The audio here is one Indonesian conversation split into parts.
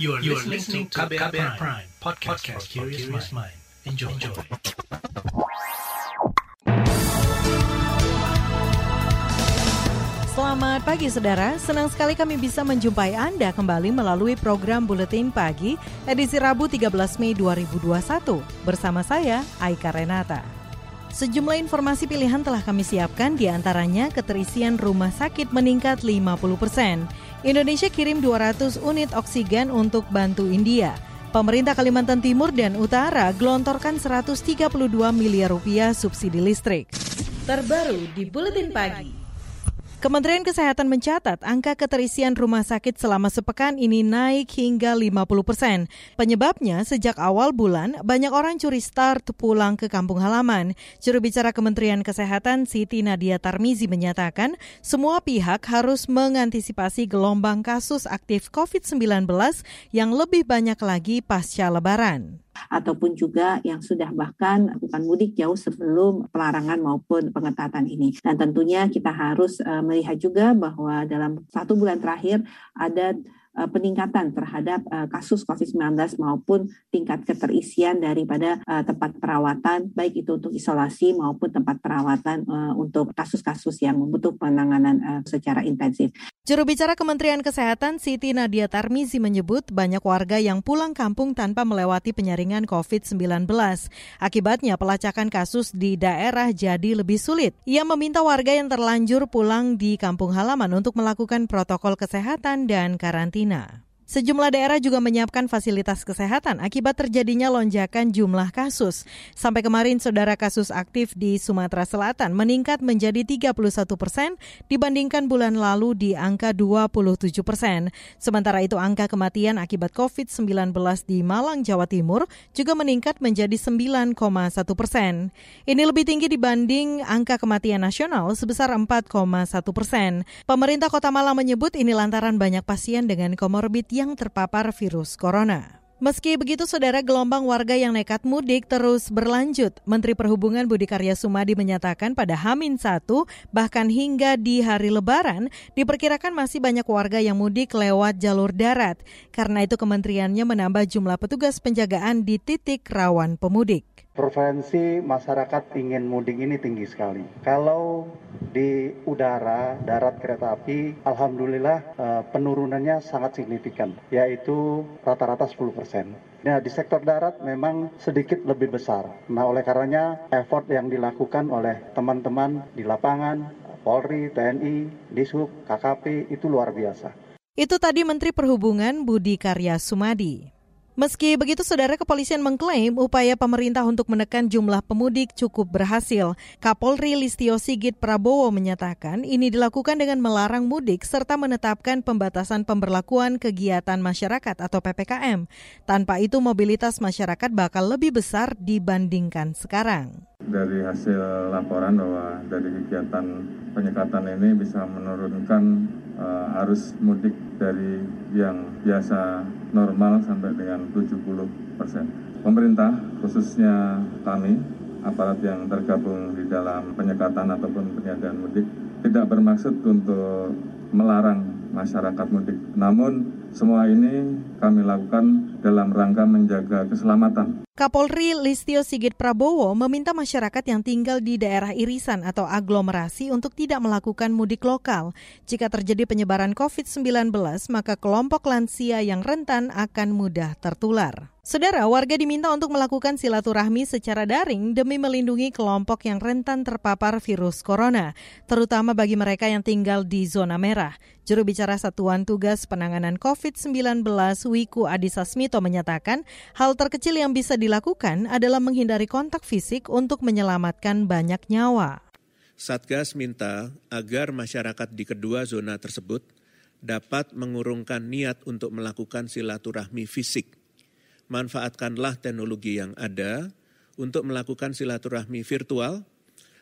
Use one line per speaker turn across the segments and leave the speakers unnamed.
You are, you are listening to KBR, KBR Prime, Prime podcast, podcast for curious mind. Enjoy. Enjoy.
Selamat pagi saudara, senang sekali kami bisa menjumpai Anda kembali melalui program Buletin Pagi edisi Rabu 13 Mei 2021 bersama saya Aika Renata. Sejumlah informasi pilihan telah kami siapkan di antaranya keterisian rumah sakit meningkat 50 persen. Indonesia kirim 200 unit oksigen untuk bantu India. Pemerintah Kalimantan Timur dan Utara gelontorkan 132 miliar rupiah subsidi listrik. Terbaru di Buletin Pagi. Kementerian Kesehatan mencatat angka keterisian rumah sakit selama sepekan ini naik hingga 50 persen. Penyebabnya sejak awal bulan banyak orang curi start pulang ke kampung halaman. Juru bicara Kementerian Kesehatan Siti Nadia Tarmizi menyatakan semua pihak harus mengantisipasi gelombang kasus aktif COVID-19 yang lebih banyak lagi pasca lebaran
ataupun juga yang sudah bahkan bukan mudik jauh sebelum pelarangan maupun pengetatan ini. Dan tentunya kita harus uh, melihat juga bahwa dalam satu bulan terakhir ada peningkatan terhadap uh, kasus COVID-19 maupun tingkat keterisian daripada uh, tempat perawatan baik itu untuk isolasi maupun tempat perawatan untuk kasus-kasus yang membutuhkan penanganan secara intensif.
Juru bicara Kementerian Kesehatan Siti Nadia Tarmizi menyebut banyak warga yang pulang kampung tanpa melewati penyaringan COVID-19. Akibatnya pelacakan kasus di daerah jadi lebih sulit. Ia meminta warga yang terlanjur pulang di kampung halaman untuk melakukan protokol kesehatan dan karantina karantina. Sejumlah daerah juga menyiapkan fasilitas kesehatan akibat terjadinya lonjakan jumlah kasus. Sampai kemarin, saudara kasus aktif di Sumatera Selatan meningkat menjadi 31 persen dibandingkan bulan lalu di angka 27 persen. Sementara itu, angka kematian akibat COVID-19 di Malang, Jawa Timur juga meningkat menjadi 9,1 persen. Ini lebih tinggi dibanding angka kematian nasional sebesar 4,1 persen. Pemerintah Kota Malang menyebut ini lantaran banyak pasien dengan komorbid yang terpapar virus corona. Meski begitu, saudara gelombang warga yang nekat mudik terus berlanjut. Menteri Perhubungan Budi Karya Sumadi menyatakan pada Hamin 1, bahkan hingga di hari Lebaran, diperkirakan masih banyak warga yang mudik lewat jalur darat. Karena itu kementeriannya menambah jumlah petugas penjagaan di titik rawan pemudik.
Preferensi masyarakat ingin mudik ini tinggi sekali. Kalau di udara, darat kereta api, alhamdulillah eh, penurunannya sangat signifikan, yaitu rata-rata 10 persen. Nah, di sektor darat memang sedikit lebih besar. Nah, oleh karenanya effort yang dilakukan oleh teman-teman di lapangan, Polri, TNI, Dishub, KKP itu luar biasa.
Itu tadi Menteri Perhubungan Budi Karya Sumadi. Meski begitu, saudara kepolisian mengklaim upaya pemerintah untuk menekan jumlah pemudik cukup berhasil. Kapolri Listio Sigit Prabowo menyatakan ini dilakukan dengan melarang mudik serta menetapkan pembatasan pemberlakuan kegiatan masyarakat atau PPKM. Tanpa itu mobilitas masyarakat bakal lebih besar dibandingkan sekarang.
Dari hasil laporan bahwa dari kegiatan penyekatan ini bisa menurunkan uh, arus mudik dari yang biasa normal sampai dengan 70 persen. Pemerintah, khususnya kami, aparat yang tergabung di dalam penyekatan ataupun penyagaan mudik, tidak bermaksud untuk melarang masyarakat mudik. Namun semua ini kami lakukan dalam rangka menjaga keselamatan
Kapolri Listio Sigit Prabowo meminta masyarakat yang tinggal di daerah irisan atau aglomerasi untuk tidak melakukan mudik lokal. Jika terjadi penyebaran COVID-19, maka kelompok lansia yang rentan akan mudah tertular. Saudara, warga diminta untuk melakukan silaturahmi secara daring demi melindungi kelompok yang rentan terpapar virus corona, terutama bagi mereka yang tinggal di zona merah. Juru bicara Satuan Tugas Penanganan COVID-19 Wiku Adhisa Smito menyatakan, hal terkecil yang bisa dilakukan adalah menghindari kontak fisik untuk menyelamatkan banyak nyawa.
Satgas minta agar masyarakat di kedua zona tersebut dapat mengurungkan niat untuk melakukan silaturahmi fisik manfaatkanlah teknologi yang ada untuk melakukan silaturahmi virtual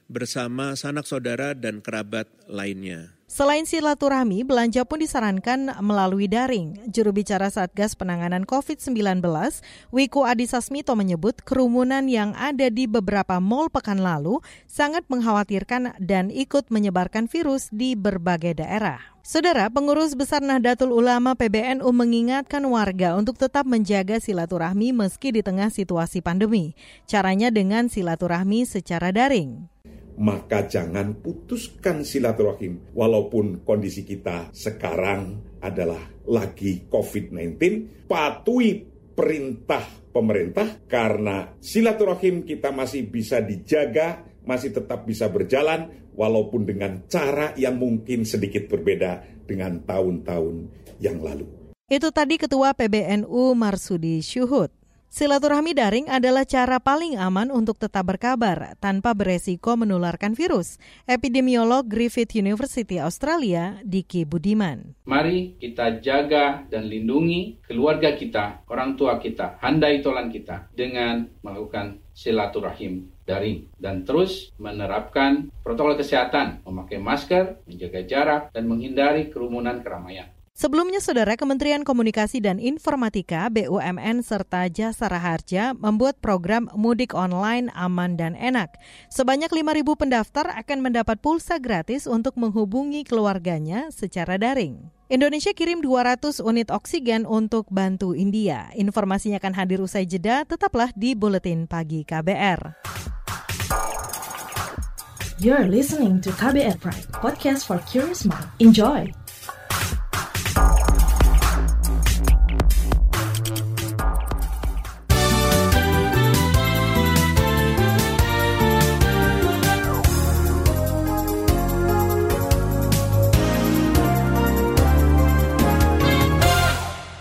bersama sanak saudara dan kerabat lainnya.
Selain silaturahmi, belanja pun disarankan melalui daring. Juru bicara Satgas Penanganan COVID-19, Wiku Adhisa Smito menyebut kerumunan yang ada di beberapa mal pekan lalu sangat mengkhawatirkan dan ikut menyebarkan virus di berbagai daerah. Saudara, pengurus besar Nahdlatul Ulama PBNU mengingatkan warga untuk tetap menjaga silaturahmi meski di tengah situasi pandemi. Caranya dengan silaturahmi secara daring
maka jangan putuskan silaturahim. Walaupun kondisi kita sekarang adalah lagi COVID-19, patuhi perintah pemerintah karena silaturahim kita masih bisa dijaga, masih tetap bisa berjalan walaupun dengan cara yang mungkin sedikit berbeda dengan tahun-tahun yang lalu.
Itu tadi Ketua PBNU Marsudi Syuhud. Silaturahmi daring adalah cara paling aman untuk tetap berkabar tanpa beresiko menularkan virus. Epidemiolog Griffith University Australia, Diki Budiman.
Mari kita jaga dan lindungi keluarga kita, orang tua kita, handai tolan kita dengan melakukan silaturahim daring dan terus menerapkan protokol kesehatan, memakai masker, menjaga jarak, dan menghindari kerumunan keramaian.
Sebelumnya, Saudara Kementerian Komunikasi dan Informatika, BUMN, serta Jasa Raharja membuat program mudik online aman dan enak. Sebanyak 5.000 pendaftar akan mendapat pulsa gratis untuk menghubungi keluarganya secara daring. Indonesia kirim 200 unit oksigen untuk bantu India. Informasinya akan hadir usai jeda, tetaplah di Buletin Pagi KBR.
You're listening to KBR Pride, podcast for curious mind. Enjoy!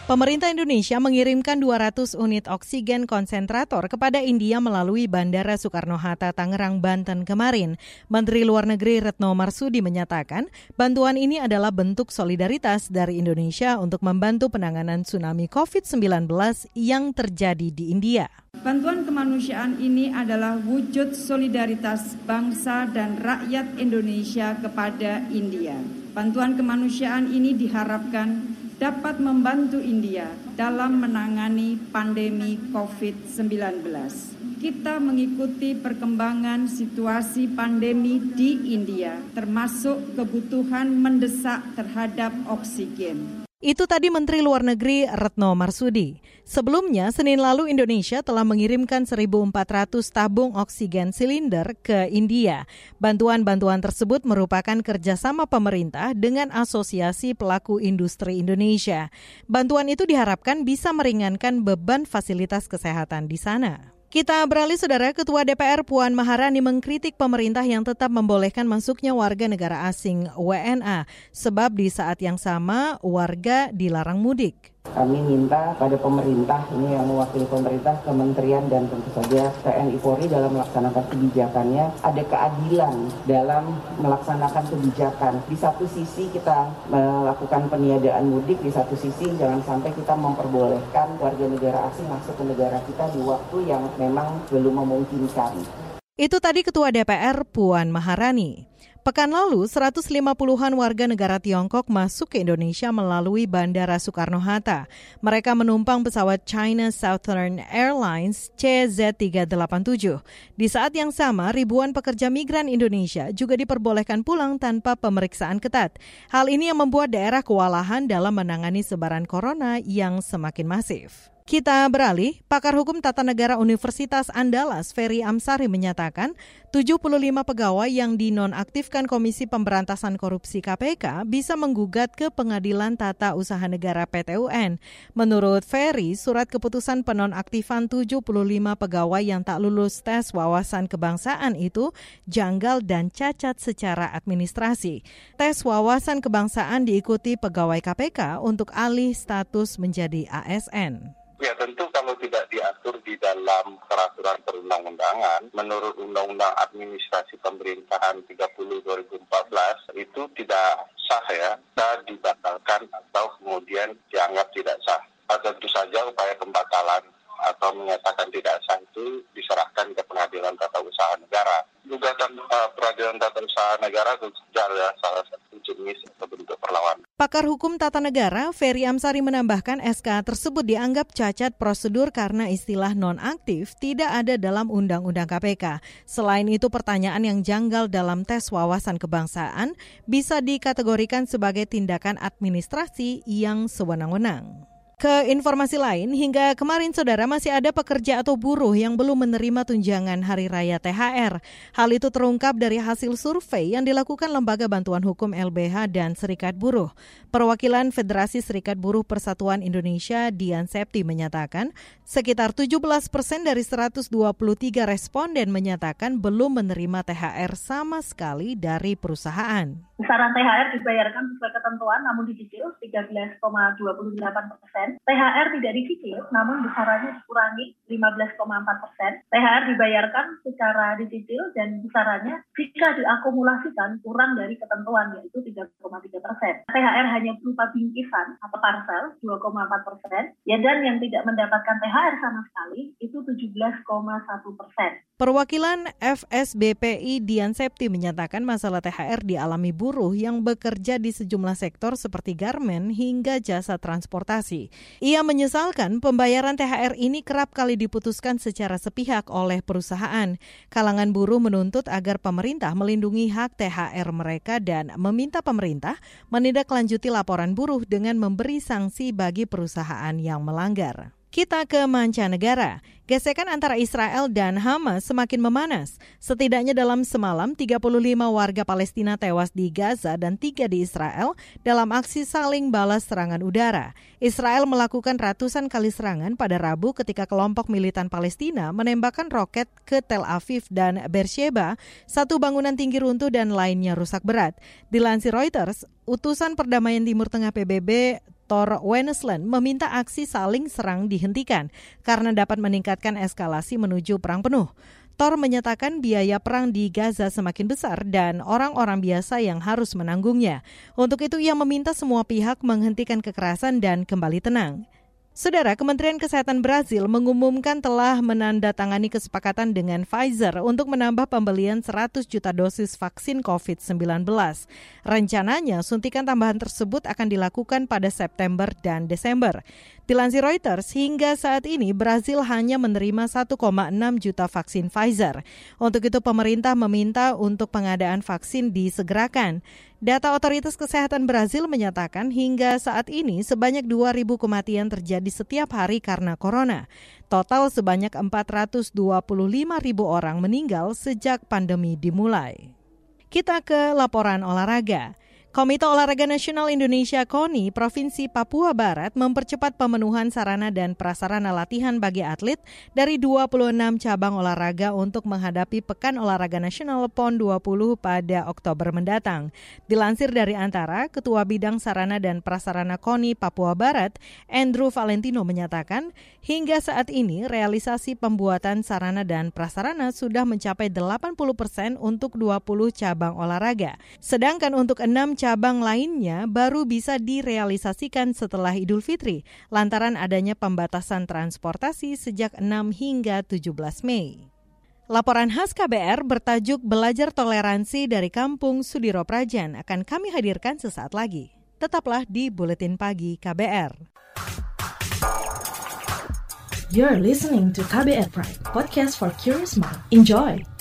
Pemerintah Indonesia mengirimkan 200 unit oksigen konsentrator kepada India melalui Bandara Soekarno-Hatta, Tangerang, Banten kemarin. Menteri Luar Negeri Retno Marsudi menyatakan bantuan ini adalah bentuk solidaritas dari Indonesia untuk membantu penanganan tsunami COVID-19 yang terjadi di India.
Bantuan kemanusiaan ini adalah wujud solidaritas bangsa dan rakyat Indonesia kepada India. Bantuan kemanusiaan ini diharapkan dapat membantu India dalam menangani pandemi COVID-19. Kita mengikuti perkembangan situasi pandemi di India, termasuk kebutuhan mendesak terhadap oksigen.
Itu tadi Menteri Luar Negeri Retno Marsudi. Sebelumnya, Senin lalu Indonesia telah mengirimkan 1.400 tabung oksigen silinder ke India. Bantuan-bantuan tersebut merupakan kerjasama pemerintah dengan Asosiasi Pelaku Industri Indonesia. Bantuan itu diharapkan bisa meringankan beban fasilitas kesehatan di sana. Kita beralih saudara, Ketua DPR Puan Maharani mengkritik pemerintah yang tetap membolehkan masuknya warga negara asing WNA, sebab di saat yang sama warga dilarang mudik.
Kami minta pada pemerintah, ini yang mewakili pemerintah, kementerian dan tentu saja TNI Polri dalam melaksanakan kebijakannya, ada keadilan dalam melaksanakan kebijakan. Di satu sisi kita melakukan peniadaan mudik, di satu sisi jangan sampai kita memperbolehkan warga negara asing masuk ke negara kita di waktu yang memang belum memungkinkan.
Itu tadi Ketua DPR Puan Maharani. Pekan lalu, 150-an warga negara Tiongkok masuk ke Indonesia melalui Bandara Soekarno-Hatta. Mereka menumpang pesawat China Southern Airlines CZ387. Di saat yang sama, ribuan pekerja migran Indonesia juga diperbolehkan pulang tanpa pemeriksaan ketat. Hal ini yang membuat daerah kewalahan dalam menangani sebaran corona yang semakin masif. Kita beralih, pakar hukum tata negara Universitas Andalas Ferry Amsari menyatakan 75 pegawai yang dinonaktifkan Komisi Pemberantasan Korupsi KPK bisa menggugat ke Pengadilan Tata Usaha Negara PTUN. Menurut Ferry, surat keputusan penonaktifan 75 pegawai yang tak lulus tes wawasan kebangsaan itu janggal dan cacat secara administrasi. Tes wawasan kebangsaan diikuti pegawai KPK untuk alih status menjadi ASN.
Ya tentu kalau tidak diatur di dalam peraturan perundang-undangan, menurut Undang-Undang Administrasi Pemerintahan 30 2014 itu tidak sah ya, bisa dibatalkan atau kemudian dianggap tidak sah. Nah, tentu saja upaya pembatalan atau menyatakan tidak sah itu diserahkan ke pengadilan tata usaha negara. Gugatan uh, peradilan tata usaha negara itu ya salah satu jenis
Pakar Hukum Tata Negara, Ferry Amsari menambahkan SK tersebut dianggap cacat prosedur karena istilah nonaktif tidak ada dalam Undang-Undang KPK. Selain itu pertanyaan yang janggal dalam tes wawasan kebangsaan bisa dikategorikan sebagai tindakan administrasi yang sewenang-wenang. Ke informasi lain, hingga kemarin saudara masih ada pekerja atau buruh yang belum menerima tunjangan Hari Raya THR. Hal itu terungkap dari hasil survei yang dilakukan Lembaga Bantuan Hukum LBH dan Serikat Buruh. Perwakilan Federasi Serikat Buruh Persatuan Indonesia Dian Septi menyatakan sekitar 17 persen dari 123 responden menyatakan belum menerima THR sama sekali dari perusahaan.
Besaran THR dibayarkan sesuai ketentuan namun dicicil 13,28 persen. THR tidak dicicil namun besarannya dikurangi 15,4 persen. THR dibayarkan secara dicicil dan besarannya jika diakumulasikan kurang dari ketentuan yaitu 3,3 persen. THR hanya berupa bingkisan atau parcel 2,4 persen. Ya dan yang tidak mendapatkan THR sama sekali itu 17,1 persen.
Perwakilan FSBPI Dian Septi menyatakan masalah THR dialami buruh yang bekerja di sejumlah sektor seperti garmen hingga jasa transportasi. Ia menyesalkan pembayaran THR ini kerap kali diputuskan secara sepihak oleh perusahaan. Kalangan buruh menuntut agar pemerintah melindungi hak THR mereka dan meminta pemerintah menindaklanjuti laporan buruh dengan memberi sanksi bagi perusahaan yang melanggar. Kita ke mancanegara. Gesekan antara Israel dan Hamas semakin memanas. Setidaknya dalam semalam, 35 warga Palestina tewas di Gaza dan tiga di Israel dalam aksi saling balas serangan udara. Israel melakukan ratusan kali serangan pada Rabu ketika kelompok militan Palestina menembakkan roket ke Tel Aviv dan Beersheba, satu bangunan tinggi runtuh dan lainnya rusak berat. Dilansir Reuters, utusan perdamaian Timur Tengah PBB Tor Wennesland meminta aksi saling serang dihentikan karena dapat meningkatkan eskalasi menuju perang penuh. Tor menyatakan biaya perang di Gaza semakin besar dan orang-orang biasa yang harus menanggungnya. Untuk itu ia meminta semua pihak menghentikan kekerasan dan kembali tenang. Saudara, Kementerian Kesehatan Brazil mengumumkan telah menandatangani kesepakatan dengan Pfizer untuk menambah pembelian 100 juta dosis vaksin COVID-19. Rencananya, suntikan tambahan tersebut akan dilakukan pada September dan Desember. Dilansir Reuters, hingga saat ini Brazil hanya menerima 1,6 juta vaksin Pfizer. Untuk itu pemerintah meminta untuk pengadaan vaksin disegerakan. Data Otoritas Kesehatan Brazil menyatakan hingga saat ini sebanyak 2.000 kematian terjadi setiap hari karena corona. Total sebanyak 425.000 orang meninggal sejak pandemi dimulai. Kita ke laporan olahraga. Komite Olahraga Nasional Indonesia KONI Provinsi Papua Barat mempercepat pemenuhan sarana dan prasarana latihan bagi atlet dari 26 cabang olahraga untuk menghadapi Pekan Olahraga Nasional PON 20 pada Oktober mendatang. Dilansir dari antara, Ketua Bidang Sarana dan Prasarana KONI Papua Barat, Andrew Valentino menyatakan, hingga saat ini realisasi pembuatan sarana dan prasarana sudah mencapai 80 persen untuk 20 cabang olahraga. Sedangkan untuk 6 cabang cabang lainnya baru bisa direalisasikan setelah Idul Fitri lantaran adanya pembatasan transportasi sejak 6 hingga 17 Mei. Laporan khas KBR bertajuk Belajar Toleransi dari Kampung Sudiro Prajan akan kami hadirkan sesaat lagi. Tetaplah di Buletin Pagi KBR.
You're listening to KBR Pride, podcast for curious mind. Enjoy!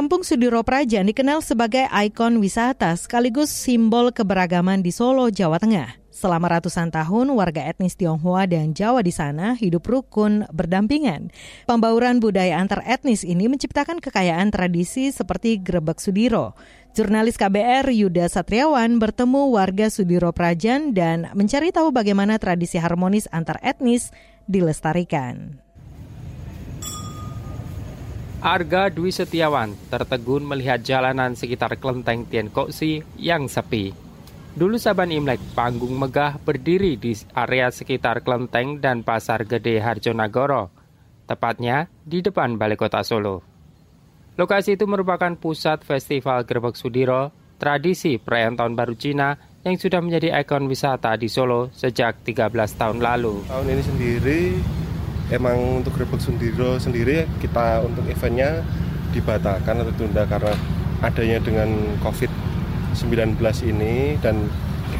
Kampung Sudiro Prajan dikenal sebagai ikon wisata sekaligus simbol keberagaman di Solo, Jawa Tengah. Selama ratusan tahun, warga etnis Tionghoa dan Jawa di sana hidup rukun berdampingan. Pembauran budaya antar etnis ini menciptakan kekayaan tradisi seperti Grebek Sudiro. Jurnalis KBR Yuda Satriawan bertemu warga Sudiro Prajan dan mencari tahu bagaimana tradisi harmonis antar etnis dilestarikan.
Arga Dwi Setiawan tertegun melihat jalanan sekitar kelenteng Tien Koksi yang sepi. Dulu Saban Imlek, panggung megah berdiri di area sekitar kelenteng dan Pasar Gede Harjonagoro, tepatnya di depan Balai Kota Solo. Lokasi itu merupakan pusat Festival Gerbek Sudiro tradisi perayaan Tahun Baru Cina yang sudah menjadi ikon wisata di Solo sejak 13 tahun lalu.
Tahun ini sendiri emang untuk Grebek Sundiro sendiri kita untuk eventnya dibatalkan atau tunda karena adanya dengan COVID-19 ini dan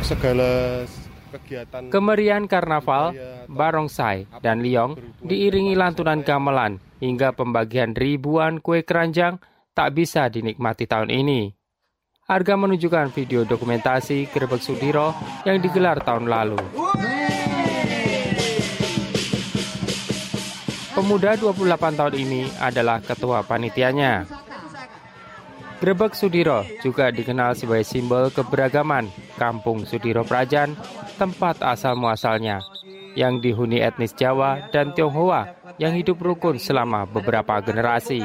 segala kegiatan
Kemerian karnaval, barongsai, dan liong diiringi lantunan gamelan hingga pembagian ribuan kue keranjang tak bisa dinikmati tahun ini. Harga menunjukkan video dokumentasi Grebek Sudiro yang digelar tahun lalu. Pemuda 28 tahun ini adalah ketua panitianya. Grebek Sudiro juga dikenal sebagai simbol keberagaman Kampung Sudiro Prajan, tempat asal muasalnya, yang dihuni etnis Jawa dan Tionghoa yang hidup rukun selama beberapa generasi.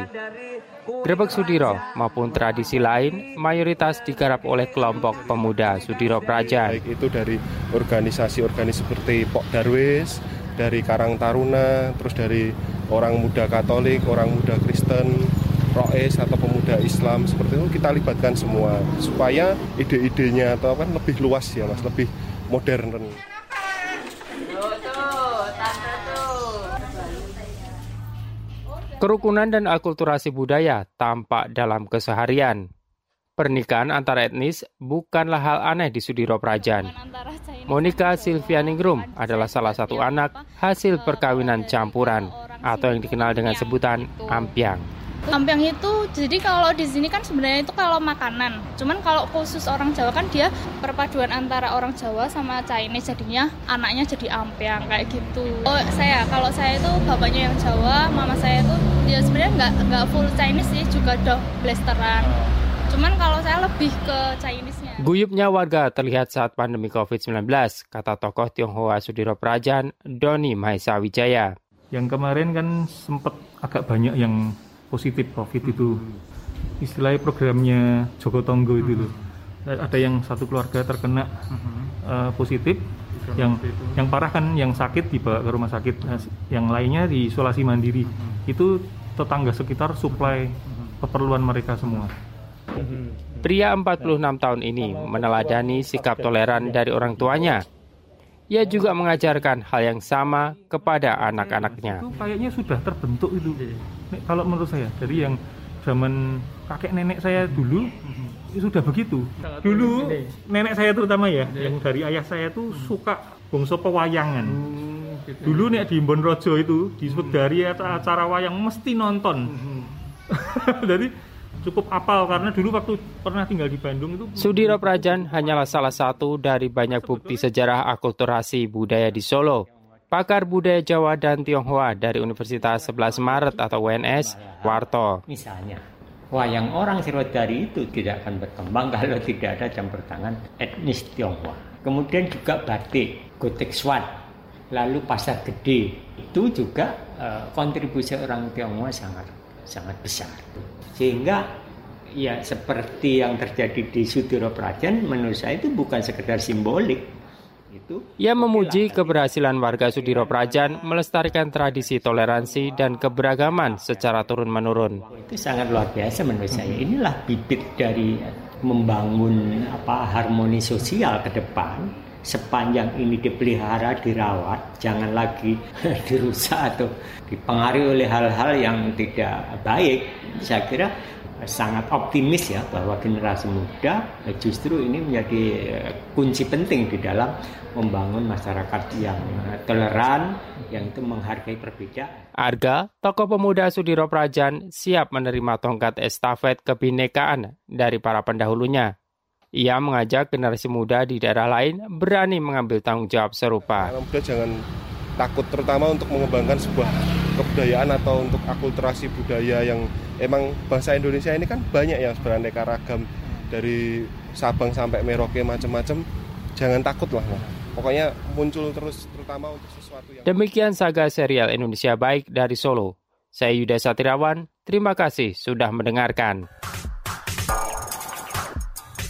Grebek Sudiro maupun tradisi lain mayoritas digarap oleh kelompok pemuda Sudiro Prajan.
Baik itu dari organisasi-organisasi seperti Pok Darwis, dari Karang Taruna, terus dari orang muda Katolik, orang muda Kristen, Roes atau pemuda Islam seperti itu kita libatkan semua supaya ide-idenya atau kan lebih luas ya mas, lebih modern.
Kerukunan dan akulturasi budaya tampak dalam keseharian. Pernikahan antar etnis bukanlah hal aneh di Sudiro Prajan. Monica Silvianingrum adalah salah satu anak hasil perkawinan campuran atau yang dikenal dengan sebutan ampiang.
Ampiang itu jadi kalau di sini kan sebenarnya itu kalau makanan. Cuman kalau khusus orang Jawa kan dia perpaduan antara orang Jawa sama Chinese jadinya anaknya jadi ampiang kayak gitu. Oh saya kalau saya itu bapaknya yang Jawa, mama saya itu ya sebenarnya nggak nggak full Chinese sih juga do blasteran. Cuman kalau saya lebih ke Chinese-nya.
Guyupnya warga terlihat saat pandemi COVID-19, kata tokoh Tionghoa Sudiro Prajan, Doni Maesa Wijaya.
Yang kemarin kan sempat agak banyak yang positif COVID itu. Istilahnya programnya Joko Tonggo itu loh. Ada yang satu keluarga terkena uh, positif, yang yang parah kan yang sakit dibawa ke rumah sakit, yang lainnya di isolasi mandiri. Itu tetangga sekitar suplai keperluan mereka semua.
Pria 46 tahun ini meneladani sikap toleran dari orang tuanya. Ia juga mengajarkan hal yang sama kepada anak-anaknya.
Itu kayaknya sudah terbentuk itu. Kalau menurut saya dari yang zaman kakek nenek saya dulu itu sudah begitu. Dulu nenek saya terutama ya, yang dari ayah saya tuh suka bongso pewayangan. Dulu nih di Bonrojo itu di dari acara wayang mesti nonton. Jadi cukup apal karena dulu waktu pernah tinggal di Bandung itu
Sudiro Prajan hanyalah salah satu dari banyak bukti sejarah akulturasi budaya di Solo. Pakar budaya Jawa dan Tionghoa dari Universitas 11 Maret atau UNS, Warto.
Misalnya, wayang orang Sirwadari itu tidak akan berkembang kalau tidak ada campur tangan etnis Tionghoa. Kemudian juga batik, gotek swat, lalu pasar gede. Itu juga uh, kontribusi orang Tionghoa sangat sangat besar. Sehingga ya seperti yang terjadi di Sudiro Prajan menurut saya itu bukan sekedar simbolik. Itu
Ia memuji keberhasilan warga Sudiro Prajan melestarikan tradisi toleransi dan keberagaman secara turun-menurun.
Itu sangat luar biasa menurut saya. Inilah bibit dari membangun apa harmoni sosial ke depan sepanjang ini dipelihara, dirawat, jangan lagi dirusak atau dipengaruhi oleh hal-hal yang tidak baik. Saya kira sangat optimis ya bahwa generasi muda justru ini menjadi kunci penting di dalam membangun masyarakat yang toleran, yang itu menghargai perbedaan.
Arga, tokoh pemuda Sudiro Prajan, siap menerima tongkat estafet kebinekaan dari para pendahulunya. Ia mengajak generasi muda di daerah lain berani mengambil tanggung jawab serupa.
Anak muda jangan takut terutama untuk mengembangkan sebuah kebudayaan atau untuk akulturasi budaya yang emang bangsa Indonesia ini kan banyak yang beraneka ragam dari Sabang sampai Merauke macam-macam. Jangan takut lah. Pokoknya muncul terus terutama untuk sesuatu yang
Demikian saga serial Indonesia Baik dari Solo. Saya Yuda Satirawan, terima kasih sudah mendengarkan.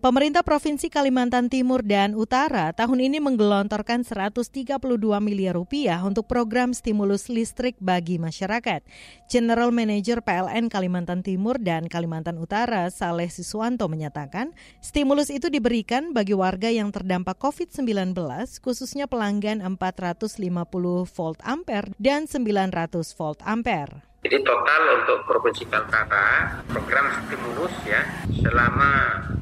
Pemerintah Provinsi Kalimantan Timur dan Utara tahun ini menggelontorkan 132 miliar rupiah untuk program stimulus listrik bagi masyarakat. General Manager PLN Kalimantan Timur dan Kalimantan Utara, Saleh Siswanto menyatakan, stimulus itu diberikan bagi warga yang terdampak COVID-19, khususnya pelanggan 450 volt ampere dan 900 volt ampere.
Jadi total untuk Provinsi Kaltara program stimulus ya selama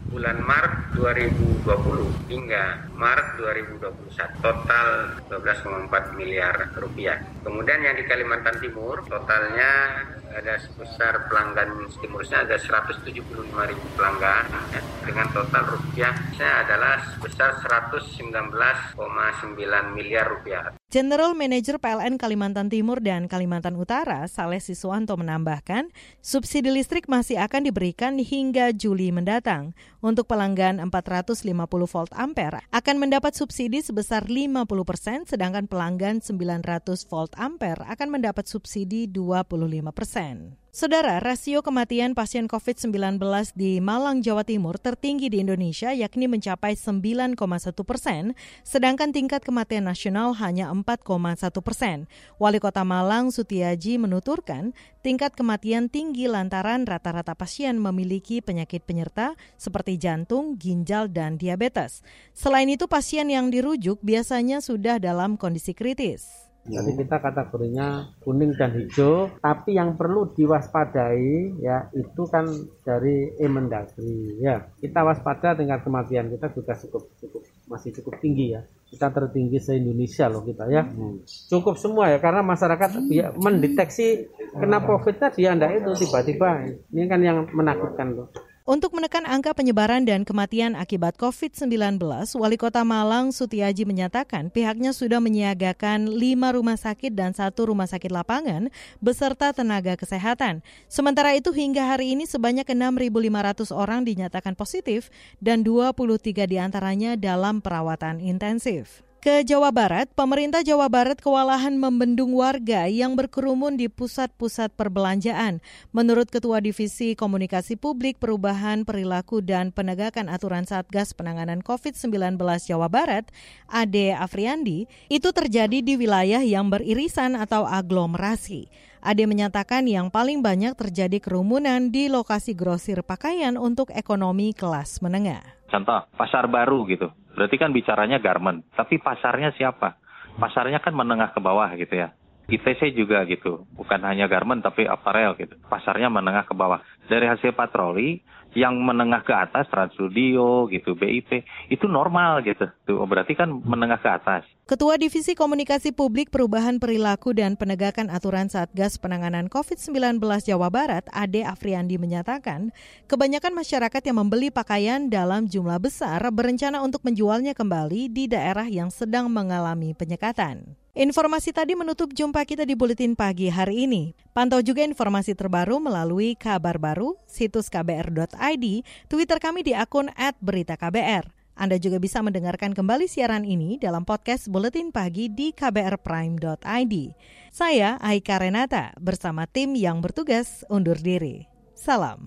bulan Maret 2020 hingga Maret 2021 total 12,4 miliar rupiah. Kemudian yang di Kalimantan Timur totalnya ada sebesar pelanggan stimulusnya ada 175 ribu pelanggan ya, dengan total rupiahnya adalah sebesar 119,9 miliar rupiah.
General Manager PLN Kalimantan Timur dan Kalimantan Utara, Saleh Siswanto menambahkan, subsidi listrik masih akan diberikan hingga Juli mendatang. Untuk pelanggan 450 volt ampere akan mendapat subsidi sebesar 50 persen, sedangkan pelanggan 900 volt ampere akan mendapat subsidi 25 persen. Saudara, rasio kematian pasien COVID-19 di Malang, Jawa Timur tertinggi di Indonesia yakni mencapai 9,1 persen, sedangkan tingkat kematian nasional hanya 4,1 persen. Wali Kota Malang, Sutiaji, menuturkan tingkat kematian tinggi lantaran rata-rata pasien memiliki penyakit penyerta seperti jantung, ginjal, dan diabetes. Selain itu, pasien yang dirujuk biasanya sudah dalam kondisi kritis.
Jadi kita kategorinya kuning dan hijau, tapi yang perlu diwaspadai ya itu kan dari Emendagri ya. Kita waspada tingkat kematian kita juga cukup cukup masih cukup tinggi ya. Kita tertinggi se-Indonesia loh kita ya. Hmm. Cukup semua ya karena masyarakat ya, mendeteksi kena COVID-nya dia itu tiba-tiba. Ini kan yang menakutkan loh.
Untuk menekan angka penyebaran dan kematian akibat COVID-19, Wali Kota Malang Sutiaji menyatakan pihaknya sudah menyiagakan lima rumah sakit dan satu rumah sakit lapangan beserta tenaga kesehatan. Sementara itu hingga hari ini sebanyak 6.500 orang dinyatakan positif dan 23 di antaranya dalam perawatan intensif. Ke Jawa Barat, pemerintah Jawa Barat kewalahan membendung warga yang berkerumun di pusat-pusat perbelanjaan. Menurut Ketua Divisi Komunikasi Publik Perubahan Perilaku dan Penegakan Aturan Satgas Penanganan COVID-19 Jawa Barat, Ade Afriandi, itu terjadi di wilayah yang beririsan atau aglomerasi. Ade menyatakan yang paling banyak terjadi kerumunan di lokasi grosir pakaian untuk ekonomi kelas menengah.
Contoh, pasar baru gitu Berarti kan bicaranya garment, tapi pasarnya siapa? Pasarnya kan menengah ke bawah gitu ya. ITC juga gitu, bukan hanya garment tapi apparel gitu. Pasarnya menengah ke bawah. Dari hasil patroli, yang menengah ke atas Trans Studio gitu, BIP itu normal gitu. Tuh, berarti kan menengah ke atas.
Ketua Divisi Komunikasi Publik Perubahan Perilaku dan Penegakan Aturan Satgas Penanganan COVID-19 Jawa Barat, Ade Afriandi menyatakan, kebanyakan masyarakat yang membeli pakaian dalam jumlah besar berencana untuk menjualnya kembali di daerah yang sedang mengalami penyekatan. Informasi tadi menutup jumpa kita di Buletin Pagi hari ini. Pantau juga informasi terbaru melalui kabar baru, situs kbr.id, Twitter kami di akun @beritaKBR. Anda juga bisa mendengarkan kembali siaran ini dalam podcast Buletin Pagi di kbrprime.id. Saya Aika Renata bersama tim yang bertugas undur diri. Salam.